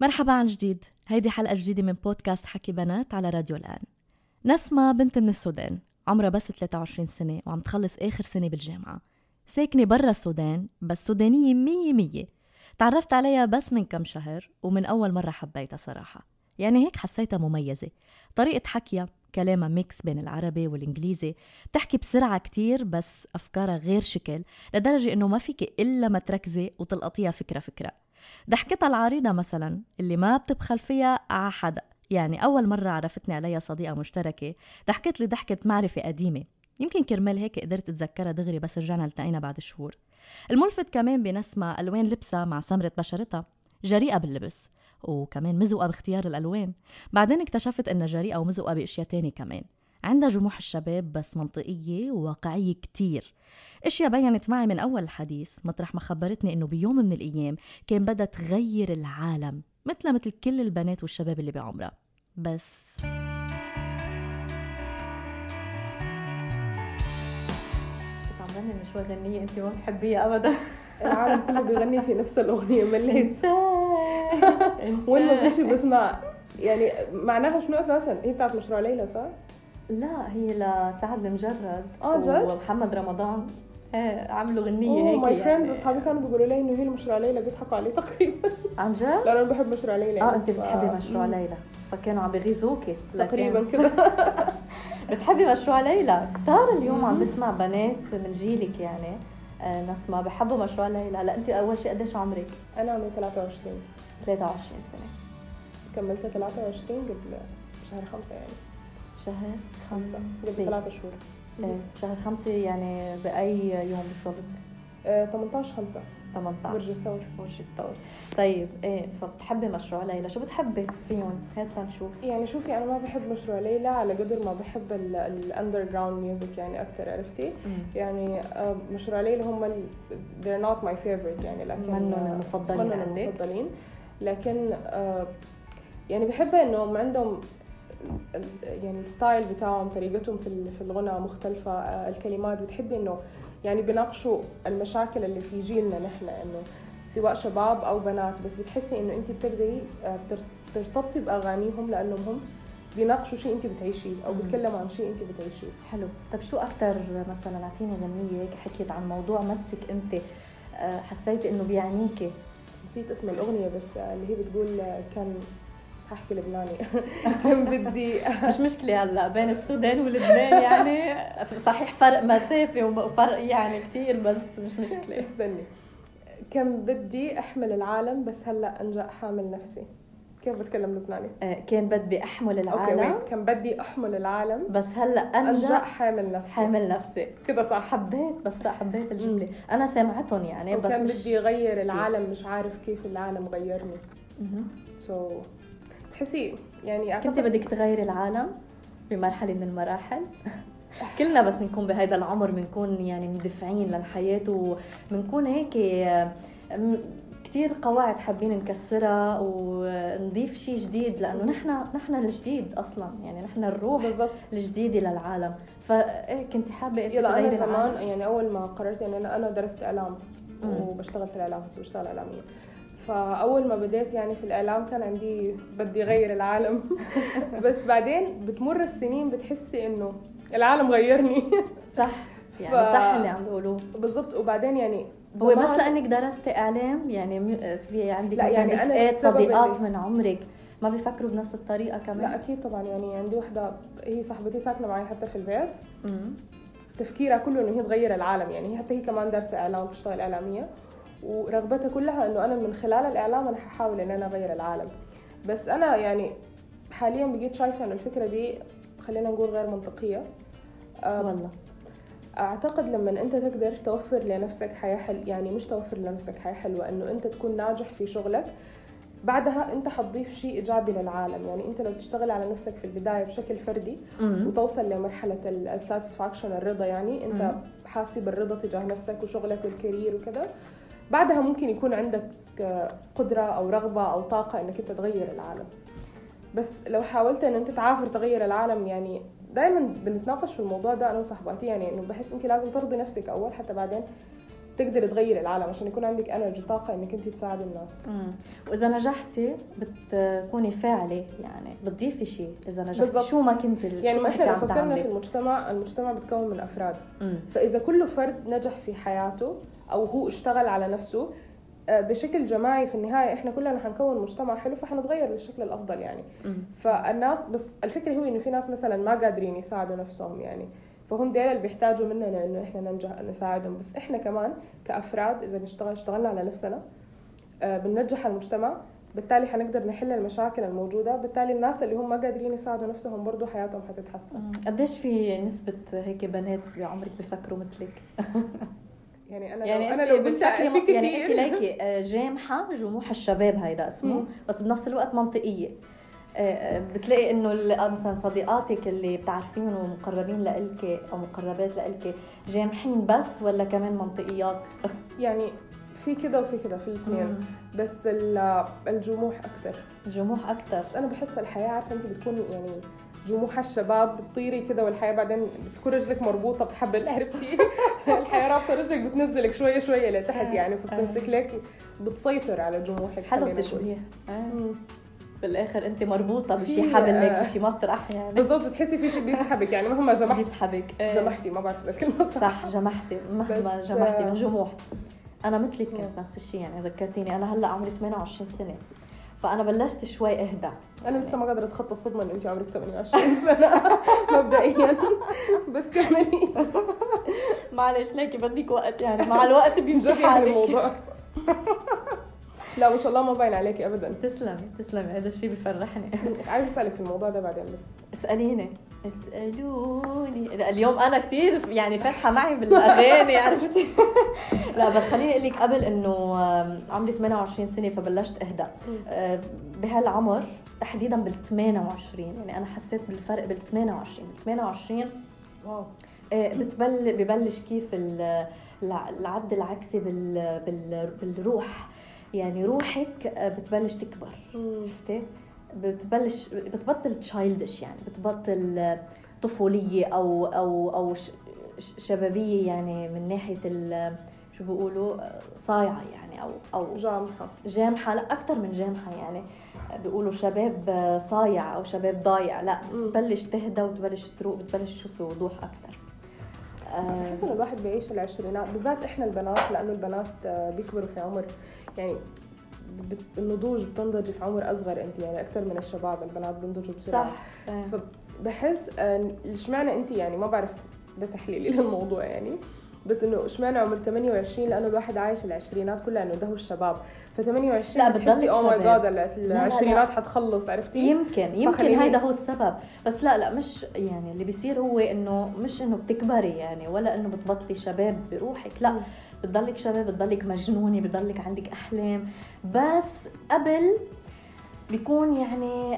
مرحبا عن جديد. هيدي حلقة جديدة من بودكاست حكي بنات على راديو الآن. نسمة بنت من السودان عمرها بس 23 سنة وعم تخلص آخر سنة بالجامعة. ساكنة برا السودان بس سودانية مية مية. تعرفت عليها بس من كم شهر ومن أول مرة حبيتها صراحة. يعني هيك حسيتها مميزة. طريقة حكيها كلامها ميكس بين العربي والإنجليزي. بتحكي بسرعة كتير بس أفكارها غير شكل لدرجة إنه ما فيك إلا ما تركزي وتلقطيها فكرة فكرة. ضحكتها العريضة مثلا اللي ما بتبخل فيها على حدا يعني أول مرة عرفتني عليها صديقة مشتركة ضحكت لي ضحكة معرفة قديمة. يمكن كرمال هيك قدرت أتذكرها دغري بس رجعنا التقينا بعد شهور. الملفت كمان بنسمة ألوان لبسها مع سمرة بشرتها. جريئة باللبس وكمان مزوقة باختيار الألوان. بعدين اكتشفت إنها جريئة ومزوقة بأشياء تانية كمان. عندها جموح الشباب بس منطقية وواقعية كتير. إشياء بينت معي من أول الحديث. مطرح ما خبرتني إنه بيوم من الأيام كان بدها تغير العالم مثل مثل كل البنات والشباب اللي بعمرها. بس. كنت عم غني من شوي غنية أنت ما بتحبيها أبدا. العالم كله بيغني في نفس الأغنية مليت. وين ما بمشي بسمع. يعني معناها شنو أساسا هي بتاعت مشروع ليلى صح؟ لا هي لسعد المجرد آه، جد؟ ومحمد رمضان إيه عملوا غنية أوه هيك my friends يعني. أصحابي كانوا بيقولوا لي إنه هي المشروع ليلى بيضحكوا علي تقريبا عن جد؟ لأنه أنا بحب مشروع ليلى آه أنت ف- بتحبي مشروع. ليلى فكانوا عم بيغيظوكي تقريبا كده بتحبي مشروع ليلى كتار اليوم عم. بسمع بنات من جيلك يعني آه، نسمة بحبوا مشروع ليلى لا أنت أول شيء قديش عمرك؟ أنا عمري 23 23 سنة كملت 23 قبل شهر خمسة يعني شهر خمسة. قبل ثلاثة شهور. إيه شهر خمسة يعني بأي يوم بالضبط؟ آه، 18 5 18 برج الثور برج الثور طيب إيه فبتحبي مشروع ليلى شو بتحبي فيهم؟ هات لنشوف يعني شوفي أنا ما بحب مشروع ليلى على قدر ما بحب ال underground music يعني أكثر عرفتي؟ يعني آه، مشروع ليلى هم they're not my favorite يعني لكن منن آه، المفضلين عندك؟ المفضلين. لكن آه، يعني بحب إنهم عندهم يعني الستايل بتاعهم طريقتهم في في الغنى مختلفة آه، الكلمات. بتحبي إنه يعني بيناقشوا المشاكل اللي في جيلنا نحن إنه سواء شباب أو بنات. بس بتحسي إنه انت بتقدري آه، ترتبطي بأغانيهم لأنهم هم بيناقشوا شيء انت بتعيشيه أو. بيتكلموا عن شيء انت بتعيشيه. حلو. طب شو أكثر مثلا أعطيني غنية هيك حكيت عن موضوع مسك انت آه، حسيتي إنه بيعنيكي؟ نسيت اسم الأغنية بس اللي هي بتقول كان هحكي لبناني. كان بدي. مش مشكلة هلا بين السودان ولبنان يعني. صحيح فرق مسافة وفرق يعني كتير بس مش مشكلة. استني. كان بدي أحمل العالم بس هلا أنجأ حامل نفسي؟ كيف بتكلم لبناني؟ آه، كان بدي أحمل okay العالم. wait كان بدي أحمل العالم بس هلا أنجأ حامل نفسي. حامل نفسي. كده صح. حبيت بس لا حبيت الجملة. أنا سامعتهم يعني بس وكان مش بدي غير العالم مش عارف كيف العالم غيرني. سو تحسي يعني كنت بدك تغيري العالم بمرحلة من المراحل. كلنا بس نكون بهذا العمر بنكون يعني مندفعين للحياة وبنكون هيك كتير قواعد حابين نكسرها ونضيف شيء جديد لأنه نحن نحن الجديد أصلا. يعني نحن الروح بالضبط. الجديدة للعالم. فإيه كنت إنت يلا أنا زمان العالم. يعني أول ما قررت ان أنا أنا درست إعلام. وبشتغل في الإعلام هسه بشتغل إعلامية. فأول ما بديت يعني في الإعلام كان عندي بدي اغير العالم. بس بعدين بتمر السنين بتحسي إنه العالم غيرني. صح. يعني ف- صح اللي عم بيقولوه. بالضبط. وبعدين يعني هو بس لأنك درستي إعلام يعني في عندك لا، يعني السبب صديقات من عمرك ما بيفكروا بنفس الطريقة لا كمان أكيد طبعا. يعني عندي وحده هي صاحبتي ساكنة معي حتى في البيت. تفكيرها كله إنه هي تغير العالم. يعني هي حتى هي كمان دارسة إعلام وبتشتغل إعلامية. ورغبتها كلها إنه أنا من خلال الإعلام أنا ححاول ان أنا أغير العالم. بس أنا يعني حاليا بقيت شايفة إنه الفكرة دي خلينا نقول غير منطقية. والله. أعتقد لما أنت تقدر توفر لنفسك حياة حل يعني مش توفر لنفسك حياة حلوة إنه أنت تكون ناجح في شغلك بعدها أنت حتضيف شيء إيجابي للعالم. يعني أنت لو تشتغل على نفسك في البداية بشكل فردي امم وتوصل لمرحلة الساتسفاكشن الرضا يعني أنت. حاسي بالرضا تجاه نفسك وشغلك والكارير وكذا بعدها ممكن يكون عندك آه، قدرة أو رغبة أو طاقة إنك أنت تغير العالم. بس لو حاولت إن أنت تعافر تغير العالم يعني دائما بنتناقش في الموضوع ده أنا وصاحباتي يعني إنه بحس أنت لازم ترضي نفسك أول حتى بعدين. تقدر تغير العالم عشان يكون عندك انرجي طاقة إنك انت تساعدي الناس. مم. وإذا نجحتي بتكوني فاعلة يعني بتضيفي شيء. إذا نجحتي بالزبط. شو ما كنت يعني ما إحنا لو فكرنا في المجتمع المجتمع بتكون من أفراد. مم. فإذا كل فرد نجح في حياته أو هو اشتغل على نفسه آه، بشكل جماعي في النهاية إحنا كلنا حنكون مجتمع حلو فحنتغير للشكل الأفضل يعني. فالناس بس الفكرة هو إنه في ناس مثلا ما قادرين يساعدوا نفسهم يعني. فهم ديل اللي بيحتاجوا مننا انه إحنا ننجح نساعدهم. بس إحنا كمان كأفراد إذا نشتغل اشتغلنا على نفسنا آه، بننجح المجتمع بالتالي حنقدر نحل المشاكل الموجودة بالتالي الناس اللي هم ما قادرين يساعدوا نفسهم برضه حياتهم حتتحسن. قديش في نسبة هيك بنات بعمرك بفكروا مثلك؟ يعني أنا يعني لو أنا لو قلت في كثير يعني أنت ليكي آه، جامحة جموح الشباب هيدا اسمه بس بنفس الوقت منطقية. بتلاقي إنه مثلا صديقاتك اللي بتعرفينهم ومقربين لإلك أو مقربات لإلك جامحين بس ولا كمان منطقيات؟ يعني في كده وفي كده في الاثنين بس الجموح أكثر الجموح أكثر بس أنا بحس الحياة عارفة أنت بتكون يعني جموح الشباب بتطيري كده والحياة بعدين بتكون رجلك مربوطة بحبل عرفتي الحياة رابطة رجلك بتنزلك شوية شوية لتحت يعني فبتمسك لك بتسيطر على جموحك حلو تشبيه بالآخر أنت مربوطة بشي حبل هيك آه. بشي مطرح يعني. بالضبط بتحسي في شيء بيسحبك يعني مهما جمحتي بيسحبك جمحتي ما بعرف إذا الكلمة صح. صح جمحتي مهما جمحتي من جموح. أنا مثلك كنت نفس الشيء يعني ذكرتيني أنا هلأ عمري 28 سنة. فأنا بلشت شوي أهدى. أنا لسه ما قادرة أتخطى الصدمة إنه أنت عمرك 28 سنة مبدئيا. بس كملي. معلش ليكي بدك وقت يعني مع الوقت بيمشي حالك. الموضوع. لا ما شاء الله ما باين عليكي ابدا. تسلمي تسلمي هذا الشيء بفرحني عايزة أسألك في الموضوع ده بعدين بس. اسأليني. اسألوني. اليوم أنا كثير يعني فاتحة معي بالأغاني عرفتي لا بس خليني أقول لك قبل إنه عمري 28 سنة فبلشت اهدى آه، بهالعمر تحديدا بال 28 يعني أنا حسيت بالفرق بال 28 بال 28 واو. بتبل ببلش كيف العد العكسي بال بالروح. يعني روحك بتبلش تكبر. شفتي بتبلش بتبطل تشايلدش يعني بتبطل طفولية أو أو أو شبابية يعني من ناحية شو بيقولوا صايعة يعني أو أو جامحة. جامحة لا أكثر من جامحة يعني. بيقولوا شباب صايع أو شباب ضايع لا بتبلش تهدى وتبلش تروق بتبلش تشوف بوضوح أكثر بحس انه الواحد بيعيش العشرينات بالذات إحنا البنات لأنه البنات بيكبروا في عمر يعني النضوج بتنضجي في عمر أصغر انت يعني أكثر من الشباب البنات بينضجوا بسرعة. صح فبحس اشمعنى انت يعني ما بعرف ده تحليلي للموضوع يعني. بس إنه إشمعنى عمر 28 لأنه الواحد عايش العشرينات كلها إنه ده هو الشباب. ف 28 لا بتضلك أو ماي جاد العشرينات حتخلص. عرفتي؟ يمكن يمكن هيدا هو السبب. بس لا لا مش يعني اللي بيصير هو إنه مش إنه بتكبري يعني ولا إنه بتبطلي شباب بروحك. لا م. بتضلك شباب بتضلك مجنونة بتضلك عندك أحلام. بس قبل بيكون يعني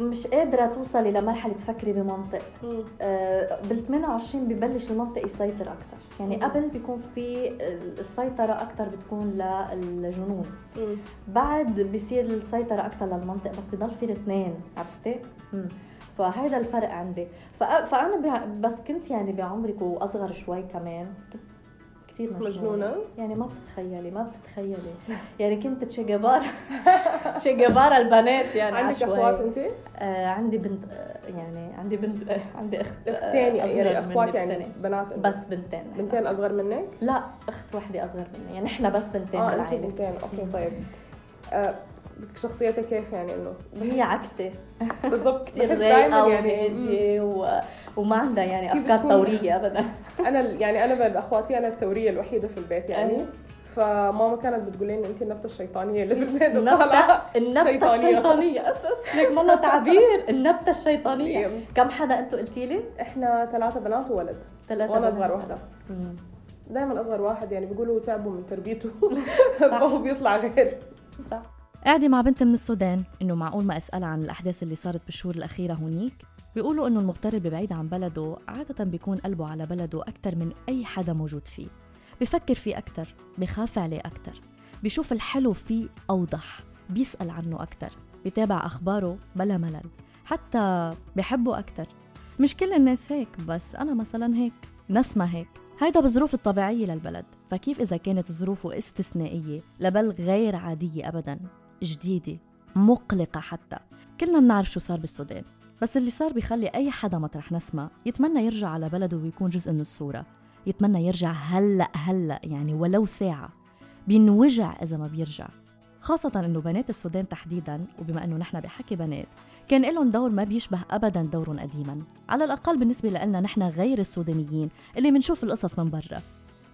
مش قادرة توصلي لمرحلة تفكري بمنطق آه بال 28 ببلش المنطق يسيطر أكثر يعني مم. قبل بيكون في السيطرة أكثر بتكون للجنون مم. بعد بصير السيطرة أكثر للمنطق بس بضل في الاثنين عرفتي؟ فهذا الفرق عندي فأنا بس كنت يعني بعمرك وأصغر شوي كمان كنت كثير مجنونة. مجنونة؟ يعني ما بتتخيلي ما بتتخيلي. يعني كنت تشيجيفارا تشيجيفارا البنات يعني عندك أخوات أنت؟ آه عندي بنت آه يعني عندي بنت آه عندي أخت أختين يعني أخوات يعني بنات. انت. بس بنتين. بنتين أصغر منك؟ لا أخت واحدة أصغر مني. يعني إحنا بس بنتين آه أنت بنتين. okay طيب. آه شخصيتها كيف يعني إنه؟ هي عكسي بالضبط. كثير رايقه يعني و... وما عندها يعني أفكار ثورية ابدا. أنا يعني أنا من أخواتي أنا الثورية الوحيدة في البيت يعني. فماما كانت بتقول لي انت النبتة الشيطانية اللي في البيت النبته النبتة الشيطانية. ليك والله تعبير. النبتة الشيطانية. كم حدا أنتم قلتي لي؟ إحنا ثلاثة بنات وولد. ثلاثة وأنا أصغر وحده دائما أصغر واحد يعني بيقولوا تعبوا من تربيته. فهو بيطلع غير. صح. قاعدة مع بنت من السودان إنه معقول ما أسألها عن الأحداث اللي صارت بالشهور الأخيرة هونيك؟ بيقولوا إنه المغترب بعيد عن بلده عادة بيكون قلبه على بلده أكتر من أي حدا موجود فيه. بفكر فيه أكتر بخاف عليه أكتر. بيشوف الحلو فيه أوضح بيسأل عنه أكتر بيتابع أخباره بلا ملل حتى بحبه أكتر. مش كل الناس هيك بس أنا مثلا هيك نسمة هيك. هيدا بالظروف الطبيعية للبلد فكيف إذا كانت ظروفه استثنائية لبل غير عادية أبدا؟ جديدة مقلقة حتى. كلنا بنعرف شو صار بالسودان بس اللي صار بيخلي أي حدا مطرح نسمة يتمنى يرجع على بلده ويكون جزء من الصورة. يتمنى يرجع هلأ هلأ يعني ولو ساعة. بينوجع إذا ما بيرجع. خاصة إنه بنات السودان تحديدا وبما إنه نحن بحكي بنات كان لهم دور ما بيشبه أبدا دورهم قديما. على الأقل بالنسبة لنا نحن غير السودانيين اللي بنشوف القصص من برا.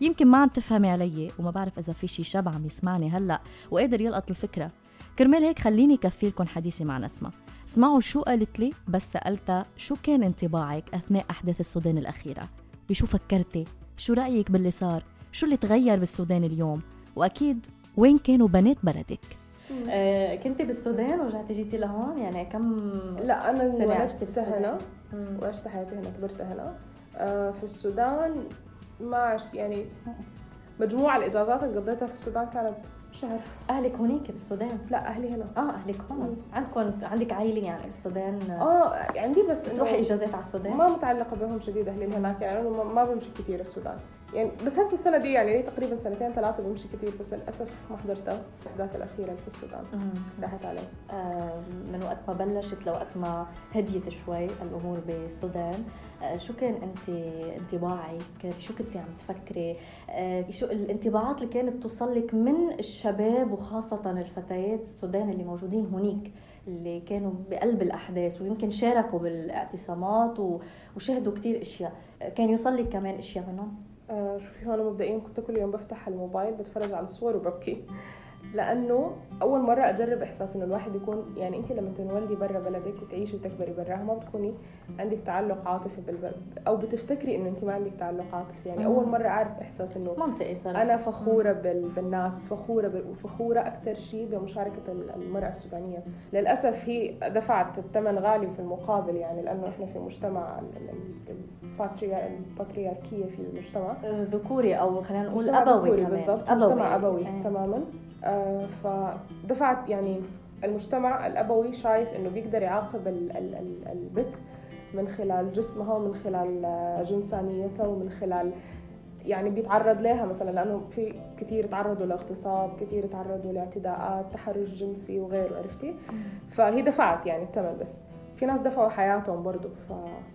يمكن ما عم تفهمي علي وما بعرف إذا في شي شاب عم يسمعني هلأ وقادر يلقط الفكرة. كرمال هيك خليني كفي لكم حديثي مع نسمة. اسمعوا شو قالت لي بس سألتها شو كان انطباعك أثناء أحداث السودان الأخيرة؟ بشو فكرتي؟ شو رأيك باللي صار؟ شو اللي تغير بالسودان اليوم؟ وأكيد وين كانوا بنات بلدك؟ آه كنتي بالسودان ورجعتي جيتي لهون؟ يعني كم لا أنا ولدت هنا. وعشت حياتي هنا كبرت هنا. آه في السودان ما عشت يعني مجموع الإجازات اللي قضيتها في السودان كانت شهر أهلك هونيك بالسودان لا أهلي هنا. آه أهلك هون عندكم عندك عائلة يعني بالسودان آه عندي بس تروحي إجازات على السودان؟ ما متعلقة بهم شديد أهلي هناك يعني ما بمشي كثير السودان. يعني بس هسه السنة دي يعني تقريبا سنتين ثلاثة بمشي كثير بس للأسف ما حضرتها الاحداث الأخيرة في السودان. راحت علي. آه من وقت ما بلشت لوقت ما هديت شوي الأمور بالسودان آه شو كان أنت انطباعك؟ شو كنت عم تفكري؟ آه شو الانطباعات اللي كانت توصل لك من الشباب وخاصة الفتيات السودان اللي موجودين هونيك اللي كانوا بقلب الأحداث ويمكن شاركوا بالاعتصامات وشهدوا كثير أشياء. كان يوصل لك كمان أشياء منهم؟ آه شوفي هون مبدئيا كنت كل يوم بفتح الموبايل بتفرج على الصور وببكي. لأنه أول مرة أجرب إحساس إنه الواحد يكون يعني انت لما تنولدي برا بلدك وتعيشي وتكبري براها ما بتكوني عندك تعلق عاطفي بالبلد أو بتفتكري إنه انت ما عندك تعلق عاطفي. يعني أول مرة أعرف إحساس إنه منطقي صراحة. أنا فخورة بال... بالناس فخورة وفخوره أكثر شيء بمشاركة المرأة السودانية. للأسف هي دفعت الثمن غالي في المقابل يعني لأنه إحنا في مجتمع الباترياركية في المجتمع. ذكوري أو خلينا نقول أبوي كمان. بالضبط مجتمع أبوي أيه. تماما. آه فدفعت يعني المجتمع الأبوي شايف إنه بيقدر يعاقب البت من خلال جسمها ومن خلال جنسانيتها ومن خلال يعني بيتعرض لها مثلا لأنه في كثير تعرضوا لاغتصاب كثير تعرضوا لاعتداءات تحرش جنسي وغيره عرفتي؟ فهي دفعت يعني الثمن بس. في ناس دفعوا حياتهم برضه ف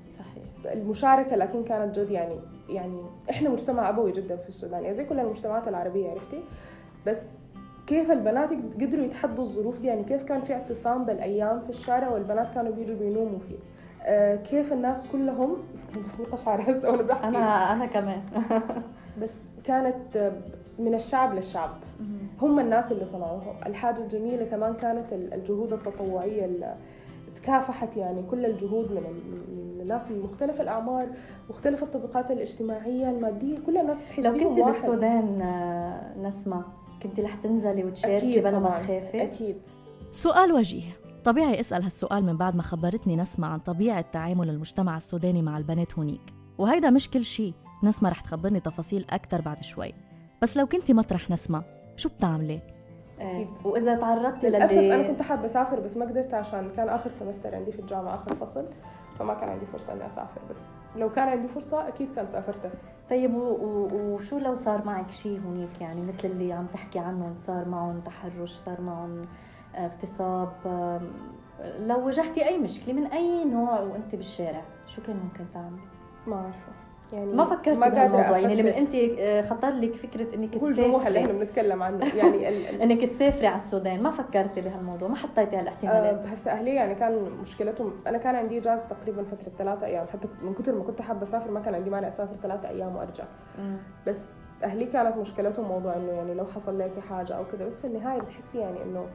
صحيح. المشاركة لكن كانت جد يعني يعني إحنا مجتمع أبوي جدا في السودان يعني زي كل المجتمعات العربية عرفتي؟ بس كيف البنات قدروا يتحدوا الظروف دي؟ يعني كيف كان في اعتصام بالأيام في الشارع والبنات كانوا بيجوا بينوموا فيه؟ آه كيف الناس كلهم بس شعري هسه وأنا بحكي. أنا أنا كمان. بس كانت من الشعب للشعب. هم الناس اللي صنعوهم الحاجة الجميلة كمان كانت الجهود التطوعية اللي تكافحت يعني كل الجهود من الناس من مختلف الأعمار مختلف الطبقات الاجتماعية المادية كل الناس تحسيهم لو كنت بالسودان آه، نسمة كنت رح تنزلي وتشاركي بلا ما تخافي؟ أكيد. سؤال وجيه. طبيعي أسأل هالسؤال من بعد ما خبرتني نسمة عن طبيعة تعامل المجتمع السوداني مع البنات هونيك. وهيدا مش كل شيء نسمة رح تخبرني تفاصيل أكتر بعد شوي. بس لو كنتي مطرح نسمة شو بتعملي؟ أكيد. وإذا تعرضتي للأسف للي... أنا كنت حابه أسافر بس ما قدرت عشان كان آخر سمستر عندي في الجامعة آخر فصل فما كان عندي فرصة إني أسافر بس لو كان عندي فرصة أكيد كان سافرت. طيب وشو لو صار معك شيء هونيك؟ يعني مثل اللي عم تحكي عنهم صار معهم تحرش صار معهم اغتصاب لو واجهتي أي مشكلة من أي نوع وأنت بالشارع شو كان ممكن تعملي؟ ما عارفه يعني ما فكرت ما بهالموضوع يعني لما انت آه، خطر لك فكرة إنك هو الجموح اللي إحنا بنتكلم عنه. يعني ال... إنك تسافري على السودان. ما فكرتي بهالموضوع؟ ما حطيتي هالاحتمالات. أه هسه أهلي يعني كان مشكلتهم. أنا كان عندي إجازة تقريبا فترة ثلاثة أيام. حتى من كثر ما كنت حابه أسافر ما كان عندي مانع أسافر ثلاثة أيام وأرجع. م. بس أهلي كانت مشكلتهم موضوع إنه يعني لو حصل لك حاجة أو كذا بس في النهاية بتحسي يعني إنه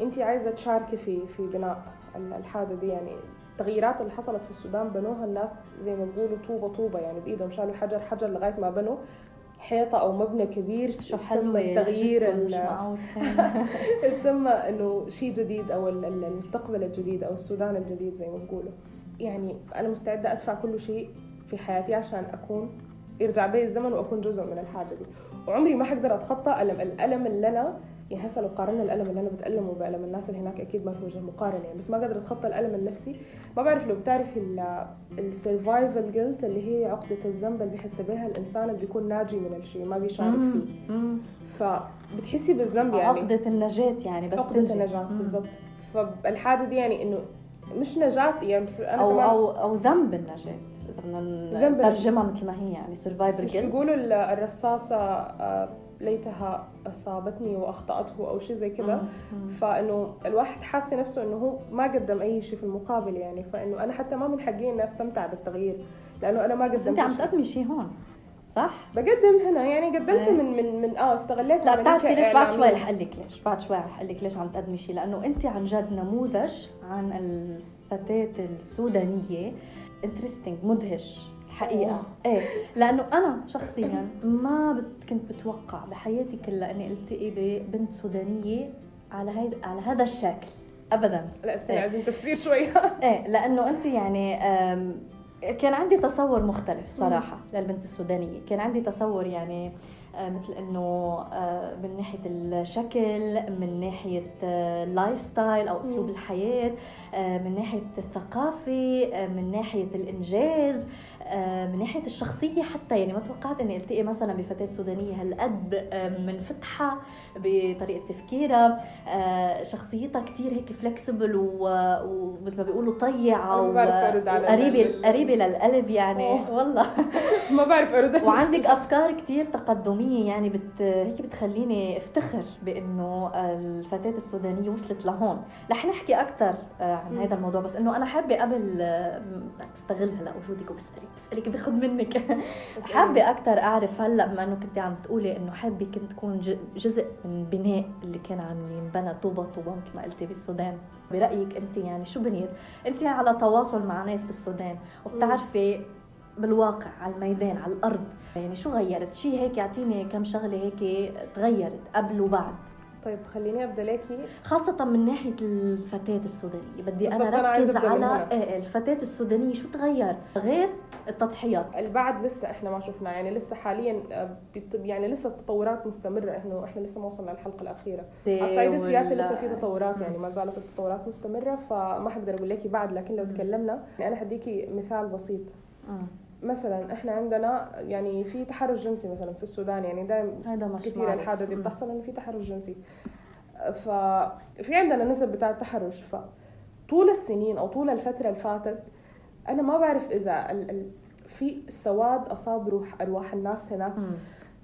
انت عايزة تشاركي في في بناء الحاجة دي يعني. التغييرات اللي حصلت في السودان بنوها الناس زي ما بيقولوا طوبة طوبة يعني بإيدهم شالوا حجر حجر لغاية ما بنوا حيطة أو مبنى كبير تسمى التغيير تسمى إنه شيء جديد أو المستقبل الجديد أو السودان الجديد زي ما بيقولوا. يعني أنا مستعدة أدفع كل شيء في حياتي عشان أكون يرجع بي الزمن وأكون جزء من الحاجة دي. وعمري ما حقدر أتخطى ألم الألم اللي أنا يعني هسه لو قارنا الألم اللي أنا بتألمه بألم الناس اللي هناك أكيد ما في وجه مقارنة يعني. بس ما قادرة أتخطى الألم النفسي. ما بعرف لو بتعرفي ال survivor guilt اللي هي عقدة الذنب اللي بحس بها الإنسان اللي بيكون ناجي من الشيء ما بيشارك فيه. فبتحسي بالذنب يعني. عقدة النجاة يعني بس عقدة النجاة بالضبط. فالحاجة دي يعني إنه مش نجاة يعني بس أنا أو أو أو ذنب النجاة. إذا بدنا نترجمها مثل ما هي يعني survivor guilt بيقولوا الرصاصة آه، ليتها أصابتني وأخطأته أو شيء زي كذا. فإنه الواحد حاسس نفسه إنه هو ما قدم أي شيء في المقابل يعني. فإنه أنا حتى ما من حقي إني أستمتع بالتغيير لأنه أنا ما قدمت أنت عم تقدمي شيء هون صح؟ بقدم هنا يعني قدمت إيه. من من من آه استغليت لا بتعرفي ليش بعد شوي رح أقول لك ليش بعد شوي رح أقول لك ليش عم تقدمي شيء. لأنه أنت عن جد نموذج عن الفتاة السودانية. interesting مدهش. الحقيقة إيه. لأنه أنا شخصيا ما كنت بتوقع بحياتي كلها إني ألتقي ببنت سودانية على هيدا على هذا الشكل. ابدا. لا استنى إيه. عايزين تفسير شوي إيه. لأنه أنت يعني كان عندي تصور مختلف صراحة للبنت السودانية. كان عندي تصور يعني آه، مثل إنه آه، من ناحية الشكل من ناحية ال life آه، style أو أسلوب الحياة من ناحية الثقافة من ناحية الإنجاز من ناحية الشخصية حتى. يعني ما توقعت إني ألتقي مثلا بفتاة سودانية هالقد منفتحه بطريقة تفكيرها. شخصيتها كثير هيك فلكسبل ومثل ما بيقولوا طيعة وقريبه قريبة للقلب يعني. والله. ما بعرف أرد وعندك أفكار كثير تقدمية السودانية يعني بت هيك بتخليني افتخر بإنه الفتاة السودانية وصلت لهون، رح نحكي أكثر آه، عن هذا الموضوع بس إنه أنا حابة قبل آه، بستغل هلا وجودك وبسألك بسألك باخذ منك. حابة أكثر أعرف هلأ بما إنه كنت عم تقولي إنه حابة كنت تكون جزء من بناء اللي كان عم ينبنى طوبة طوبة مثل ما قلتي بالسودان، برأيك انت يعني شو بنيت؟ انت على تواصل مع ناس بالسودان وبتعرفي بالواقع على الميدان على الأرض. يعني شو غيرت؟ شيء هيك يعطيني كم شغلة هيك تغيرت قبل وبعد. طيب خليني أبدأ ليكي خاصة من ناحية الفتاة السودانية. بدي أنا ركز على إيه، الفتاة السودانية شو تغير غير التضحيات؟ البعد لسه إحنا ما شفنا يعني لسه حاليا آه، يعني لسه التطورات مستمرة. انه إحنا لسه ما وصلنا للحلقة الأخيرة. على الصعيد السياسي لسه في تطورات. يعني ما زالت التطورات مستمرة فما حقدر أقول لك بعد. لكن لو تكلمنا يعني أنا حديكي مثال بسيط. مثلا إحنا عندنا يعني في تحرش جنسي مثلا في السودان يعني دائما كثير الحاجة دي بتحصل إنه في تحرش جنسي. ففي عندنا نسب بتاع التحرش فطول السنين أو طول الفترة اللي فاتت أنا ما بعرف إذا ال ال في السواد أصاب روح أرواح الناس هناك.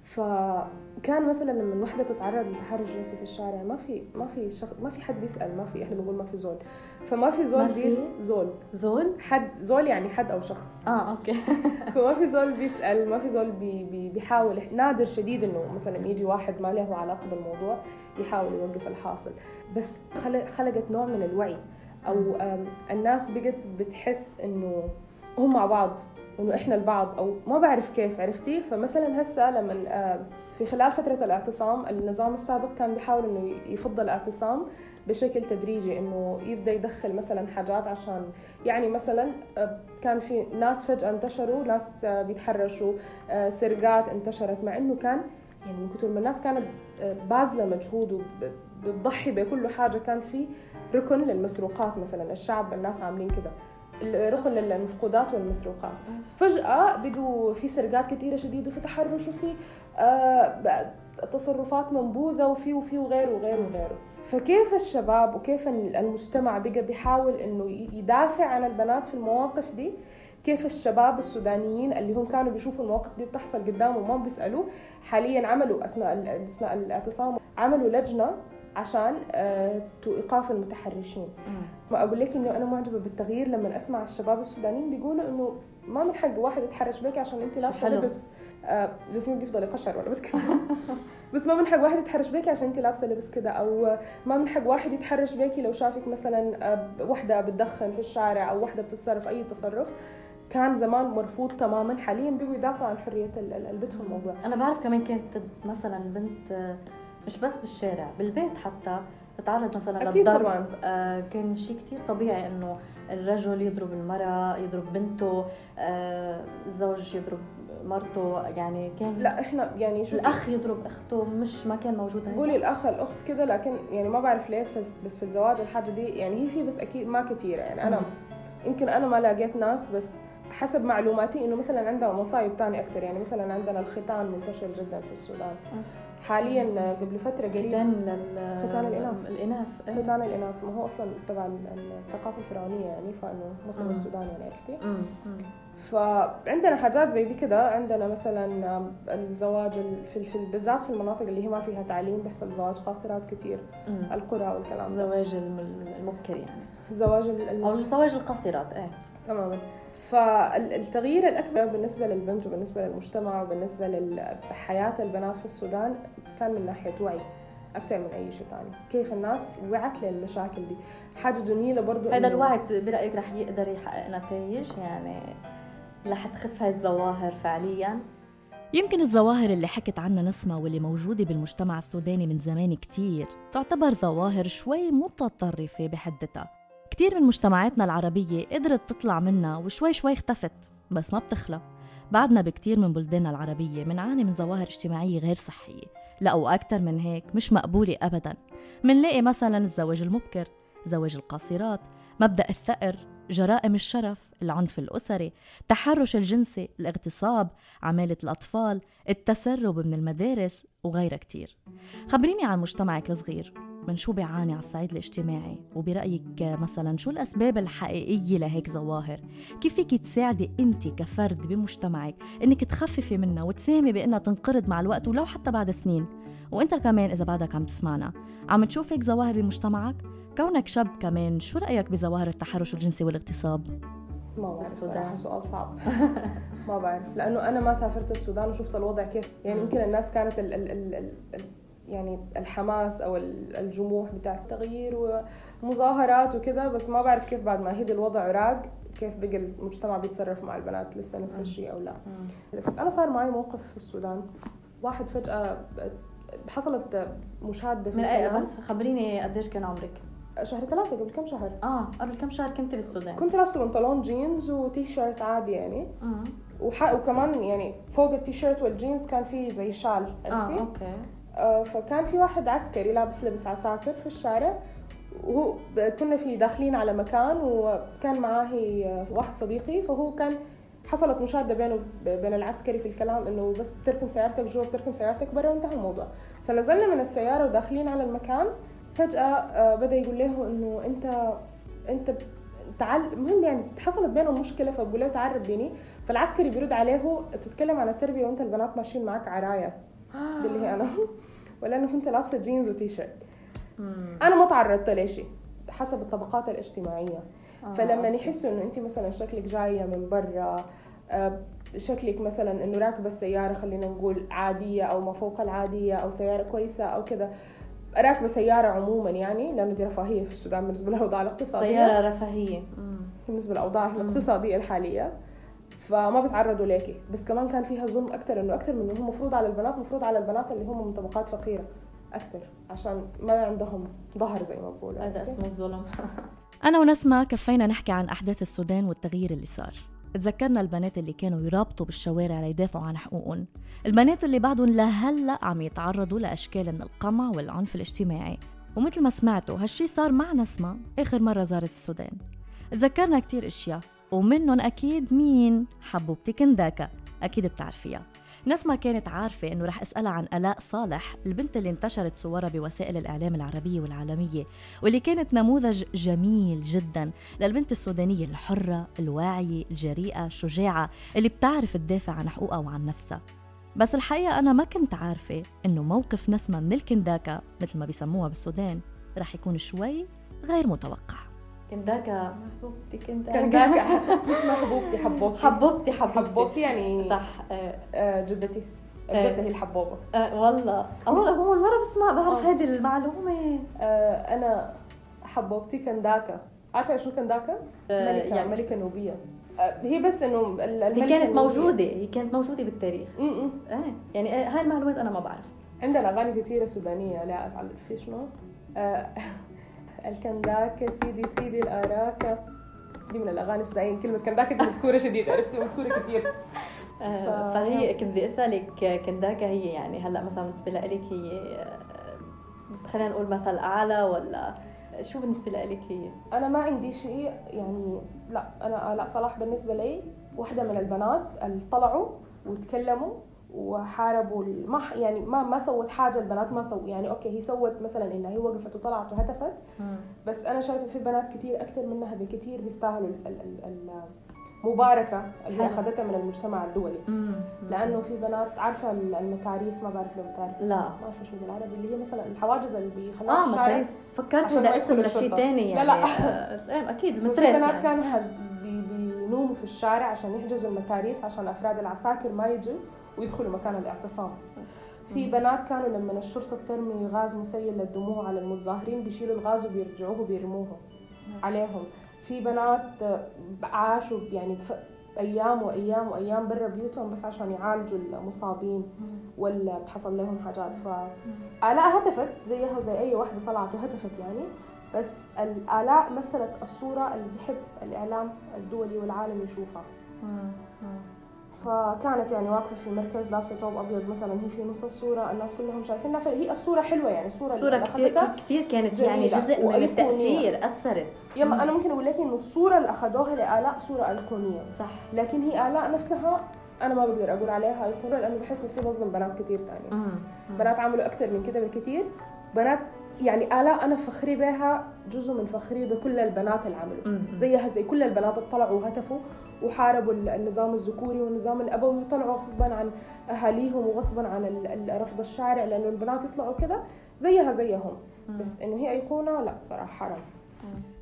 فكان مثلا لما الوحدة تتعرض لتحرش جنسي في الشارع ما في ما في شخ... ما في حد بيسأل ما في إحنا بنقول ما في زول. فما في زول بيس زول. زول؟ حد زول يعني حد أو شخص. آه okay. فما في زول بيسأل ما في زول بي بي بيحاول نادر شديد إنه مثلا يجي واحد ما له علاقة بالموضوع يحاول يوقف الحاصل. بس خلقت نوع من الوعي أو الناس بقت بتحس إنه هم مع بعض. إنه إحنا البعض أو ما بعرف كيف عرفتي؟ فمثلا هسه لما آه، في خلال فترة الاعتصام النظام السابق كان بيحاول إنه يفضل الاعتصام بشكل تدريجي إنه يبدأ يدخل مثلا حاجات عشان يعني مثلا آه، كان في ناس فجأة انتشروا ناس آه، بيتحرشوا سرقات انتشرت مع إنه كان يعني من كثر ما الناس كانت باذله مجهود وبتضحي بكل حاجة كان في ركن للمسروقات مثلا الشعب الناس عاملين كده. ركن للمفقودات والمسروقات. فجأة بقوا في سرقات كثيرة شديدة وفي تحرش وفي آه تصرفات منبوذة وفي وفي وغيره وغيره وغيره. فكيف الشباب وكيف المجتمع بقى بيحاول إنه يدافع عن البنات في المواقف دي؟ كيف الشباب السودانيين اللي هم كانوا بيشوفوا المواقف دي بتحصل قدامهم وما بيسألوا حاليا عملوا أثناء أثناء الاعتصام عملوا لجنة عشان آه، إيقاف المتحرشين. ما أقول لك إنه أنا معجبة بالتغيير. لما أسمع الشباب السودانيين بيقولوا إنه ما من حق واحد يتحرش بك عشان أنت لابسة لبس. آه، جسمي بيفضل يقشعر وأنا بتكلم. بس ما من حق واحد يتحرش بيكي عشان أنت لابسة لبس كده. أو ما من حق واحد يتحرش بيكي لو شافك مثلا آه، وحدة بتدخن في الشارع أو وحدة بتتصرف أي تصرف. كان زمان مرفوض تماما. حاليا بيجوا يدافعوا عن حرية البنت في الموضوع. أنا بعرف كمان كانت مثلا بنت مش بس بالشارع بالبيت حتى تتعرض مثلا أكيد للضرب. طبعا. آه كان شيء كتير طبيعي إنه الرجل يضرب المرأة يضرب بنته آه الزوج يضرب مرته يعني كان لا إحنا يعني شوفي الأخ يضرب أخته مش ما كان موجود هيك. قولي الأخ الأخت كده لكن يعني ما بعرف ليه بس, بس في الزواج الحاجة دي يعني هي في بس أكيد ما كثيره يعني أنا مم. يمكن أنا ما لقيت ناس بس حسب معلوماتي إنه مثلا عندنا مصايب تانية أكثر يعني مثلا عندنا الختان منتشر جدا في السودان. حاليا قبل فترة قريبة. ختان لل ختان الإناث. الإناث إيه. ختان الإناث. ما هو أصلا تبع الثقافة الفرعونية يعني فإنه مصر. والسودان يعني عرفتي. فعندنا حاجات زي دي كده. عندنا مثلا الزواج ال- في في بالذات في المناطق اللي هي ما فيها تعليم بيحصل زواج قاصرات كثير مم. القرى والكلام ده. الزواج الم- المبكر يعني. الزواج ال- ال- أو الزواج القصيرات إيه؟ تماما. فالتغيير الأكبر بالنسبة للبنت وبالنسبة للمجتمع وبالنسبة لحياه البنات في السودان كان من ناحية وعي أكثر من أي شيء ثاني كيف الناس وعت للمشاكل دي؟ حاجة جميلة برضو هذا الوعي برأيك رح يقدر يحقق نتائج؟ يعني رح تخف هاي الظواهر فعليا؟ يمكن الظواهر اللي حكت عنها نسمة واللي موجودة بالمجتمع السوداني من زمان كتير تعتبر ظواهر شوي متطرفة بحدتها كتير من مجتمعاتنا العربية قدرت تطلع منها وشوي شوي اختفت بس ما بتخلى. بعدنا بكتير من بلداننا العربية منعاني من ظواهر اجتماعية غير صحية لا وأكتر من هيك مش مقبولة أبدا. منلاقي مثلا الزواج المبكر زواج القاصرات مبدأ الثأر جرائم الشرف العنف الأسري التحرش الجنسي الاغتصاب عمالة الأطفال التسرب من المدارس وغيرها كتير. خبريني عن مجتمعك الصغير. من شو بيعاني على الصعيد الاجتماعي؟ وبرأيك مثلا شو الأسباب الحقيقية لهيك ظواهر؟ كيف فيك تساعدي أنت كفرد بمجتمعك أنك تخففي منها وتساهمي بأنها تنقرض مع الوقت ولو حتى بعد سنين؟ وأنت كمان إذا بعدك عم تسمعنا عم تشوف هيك ظواهر بمجتمعك؟ كونك شاب كمان شو رأيك بظواهر التحرش الجنسي والاغتصاب؟ ما بعرف. صراحة سؤال صعب. ما بعرف لأنه أنا ما سافرت السودان وشفت الوضع كيف. يعني يمكن الناس كانت ال ال ال ال ال يعني الحماس ال- الجموح بتاع التغيير ومظاهرات وكده بس ما بعرف كيف بعد ما هدي الوضع راق كيف بقى المجتمع بيتصرف مع البنات لسه نفس الشيء أو لا. بس أنا صار معي موقف في السودان. واحد فجأة حصلت مشادة في من الكلام. بس خبريني قديش كان عمرك؟ شهر ثلاثة قبل كم شهر؟ آه قبل كم شهر كنت بالسودان. كنت لابسة بنطلون جينز وتي شيرت عادي يعني. وح... وكمان يعني فوق التيشيرت والجينز كان في زي شال آه عرفتي؟ أوكي. آه فكان في واحد عسكري لابس لبس عساكر في الشارع. وهو كنا في داخلين على مكان وكان معاه هي- واحد صديقي. فهو كان حصلت مشادة بينه بين العسكري في الكلام إنه بس تركن سيارتك جوا بتركن سيارتك برا وانتهى الموضوع. فنزلنا من السيارة وداخلين على المكان. فجأة آه، بدأ يقول له إنه أنت أنت تعال المهم يعني حصلت بينهم مشكلة فبقول له تعال ربيني. فالعسكري بيرد عليه بتتكلم عن التربية وأنت البنات ماشيين معك عراية. اللي هي أنا. ولأنه كنت لابسة جينز وتي شيرت. أنا ما تعرضت لشيء حسب الطبقات الاجتماعية. آه، فلما. يحسوا إنه انت مثلا شكلك جاية من برا آه، شكلك مثلا إنه راكبة السيارة خلينا نقول عادية أو ما فوق العادية أو سيارة كويسة أو كذا. راكبة سيارة عموما يعني لأنه دي رفاهية في السودان بالنسبة للاوضاع الاقتصادية. سيارة رفاهية. مم. بالنسبة للاوضاع الاقتصادية الحالية. فما بيتعرضوا ليكي. بس كمان كان فيها ظلم أكثر إنه أكثر من إنه مفروض على البنات مفروض على البنات اللي هم من طبقات فقيرة أكثر عشان ما عندهم ظهر زي ما بقولوا. هذا؟ اسمه الظلم. أنا ونسمة كفينا نحكي عن أحداث السودان والتغيير اللي صار. تذكرنا البنات اللي كانوا يرابطوا بالشوارع ليدافعوا عن حقوقهم. البنات اللي بعدهم لهلأ عم يتعرضوا لأشكال من القمع والعنف الاجتماعي. ومثل ما سمعتوا هالشي صار مع نسمة آخر مرة زارت السودان. تذكرنا كتير أشياء. ومنهم أكيد مين حبوبتي كنداكا أكيد بتعرفيها. نسمة كانت عارفة إنه رح أسألها عن آلاء صالح البنت اللي انتشرت صورها بوسائل الإعلام العربية والعالمية واللي كانت نموذج جميل جدا للبنت السودانية الحرة الواعية الجريئة الشجاعة اللي بتعرف تدافع عن حقوقها وعن نفسها. بس الحقيقة أنا ما كنت عارفة إنه موقف نسمة من الكنداكا مثل ما بيسموها بالسودان رح يكون شوي غير متوقع. كنداكا محبوبتي كنداكا كنداكا مش محبوبتي حبوبتي حبوبتي حبوبتي حبوبتي يعني صح آه. آه، جدتي إيه. الجدة هي الحبوبة آه والله أول مرة بسمع بعرف آه. هذه المعلومة آه، أنا حبوبتي كنداكا عارفة شو كنداكا؟ آه، ملكة يعني- ملكة نوبية آه، هي بس ال- هي كانت. موجودة هي كانت موجودة بالتاريخ م- م. إيه يعني آه، هاي المعلومات أنا ما بعرف عندنا أغاني كثيرة سودانية لا في شنو؟ الكنداكة سيدي سيدي الأراكة دي من الأغاني السودانية كلمة كنداكة دي مذكورة شديد عرفتي مذكورة كثير آه، فهي كنت بدي أسألك كنداكا هي يعني هلأ مثلا بالنسبة لك هي آه، خلينا نقول مثل أعلى ولا شو بالنسبة لك هي؟ أنا ما عندي شيء يعني لا أنا الاء صلاح بالنسبة لي واحدة من البنات اللي طلعوا وتكلموا وحاربوا ما يعني ما ما سوت حاجة البنات ما سووا. يعني okay هي سوت مثلا إنها هي وقفت وطلعت وهتفت بس أنا شايفة في بنات كثير أكثر منها بكثير بيستاهلوا المباركة اللي أخذتها من المجتمع الدولي. لأنه في بنات عارفة المتاريس؟ ما بعرف لو بتعرف لا. ما أعرف شو بالعربي اللي هي مثلا الحواجز اللي بيخلوها آه متاريس. فكرت هذا اسم لشيء ثاني يعني لا لا. آه إيه، أكيد المترس في بنات يعني. كانوا بينوموا في الشارع عشان يحجزوا المتاريس عشان أفراد العساكر ما يجوا. ويدخلوا مكان الاعتصام. في بنات كانوا لما الشرطة بترمي غاز مسيل للدموع على المتظاهرين بيشيلوا الغاز وبيرجعوه وبيرموه عليهم. في بنات عاشوا يعني أيام وأيام وأيام برا بيوتهم بس عشان يعالجوا المصابين ولا حصل لهم حاجات. فآلاء هتفت زيها وزي أي واحدة طلعت وهتفت يعني. بس الآلاء مثلت الصورة اللي بحب الإعلام الدولي والعالم يشوفها. فكانت يعني واقفة في مركز لابسة ثوب أبيض مثلا هي في نص الصورة الناس كلهم شايفينها فهي الصورة حلوة يعني الصورة الصورة كثير كثير كانت يعني جزء من التأثير أثرت. يلا أنا ممكن أقول لك إنه الصورة اللي أخذوها لآلاء صورة أيقونية. صح. لكن هي آلاء نفسها أنا ما بقدر أقول عليها ايقونه لأنه بحس نفسي بظلم بنات كثير ثانية بنات عملوا أكثر من كده بكثير بنات يعني آلاء أنا فخري بها جزء من فخري بكل البنات اللي عملوا. زيها زي كل البنات اللي طلعوا وهتفوا وحاربوا النظام الذكوري والنظام الأبوي وطلعوا غصبا عن أهاليهم وغصبا عن رفض الشارع لأنه البنات يطلعوا كذا زيها زيهم. بس إنه هي أيقونة؟ لا صراحة حرام.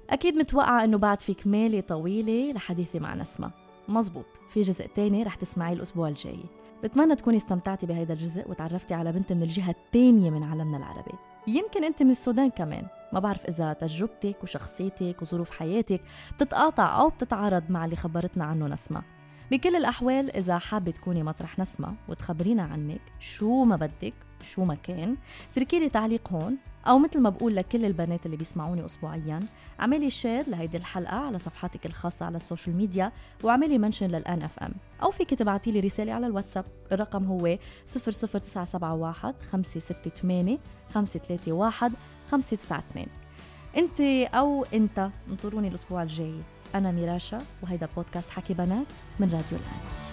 أكيد متوقعة إنه بعد في كمالة طويلة لحديثي مع نسمة. مزبوط. في جزء تاني رح تسمعيه الأسبوع الجاي. بتمنى تكوني استمتعتي بهيدا الجزء وتعرفتي على بنت من الجهة التانية من عالمنا العربي. يمكن أنت من السودان كمان. ما بعرف إذا تجربتك وشخصيتك وظروف حياتك بتتقاطع أو بتتعارض مع اللي خبرتنا عنه نسمة. بكل الأحوال إذا حابة تكوني مطرح نسمة وتخبرينا عنك شو ما بدك شو ما كان. اتركي لي تعليق هون أو مثل ما بقول لكل البنات اللي بيسمعوني أسبوعيا اعملي share لهيدي الحلقة على صفحاتك الخاصة على ال social media واعملي mention للآن FM أو فيك تبعتي لي رسالة على الواتساب الرقم هو 00971 568 531 592 انت أو انت انطروني الأسبوع الجاي. أنا ميراشا وهيدا بودكاست حكي بنات من راديو الآن.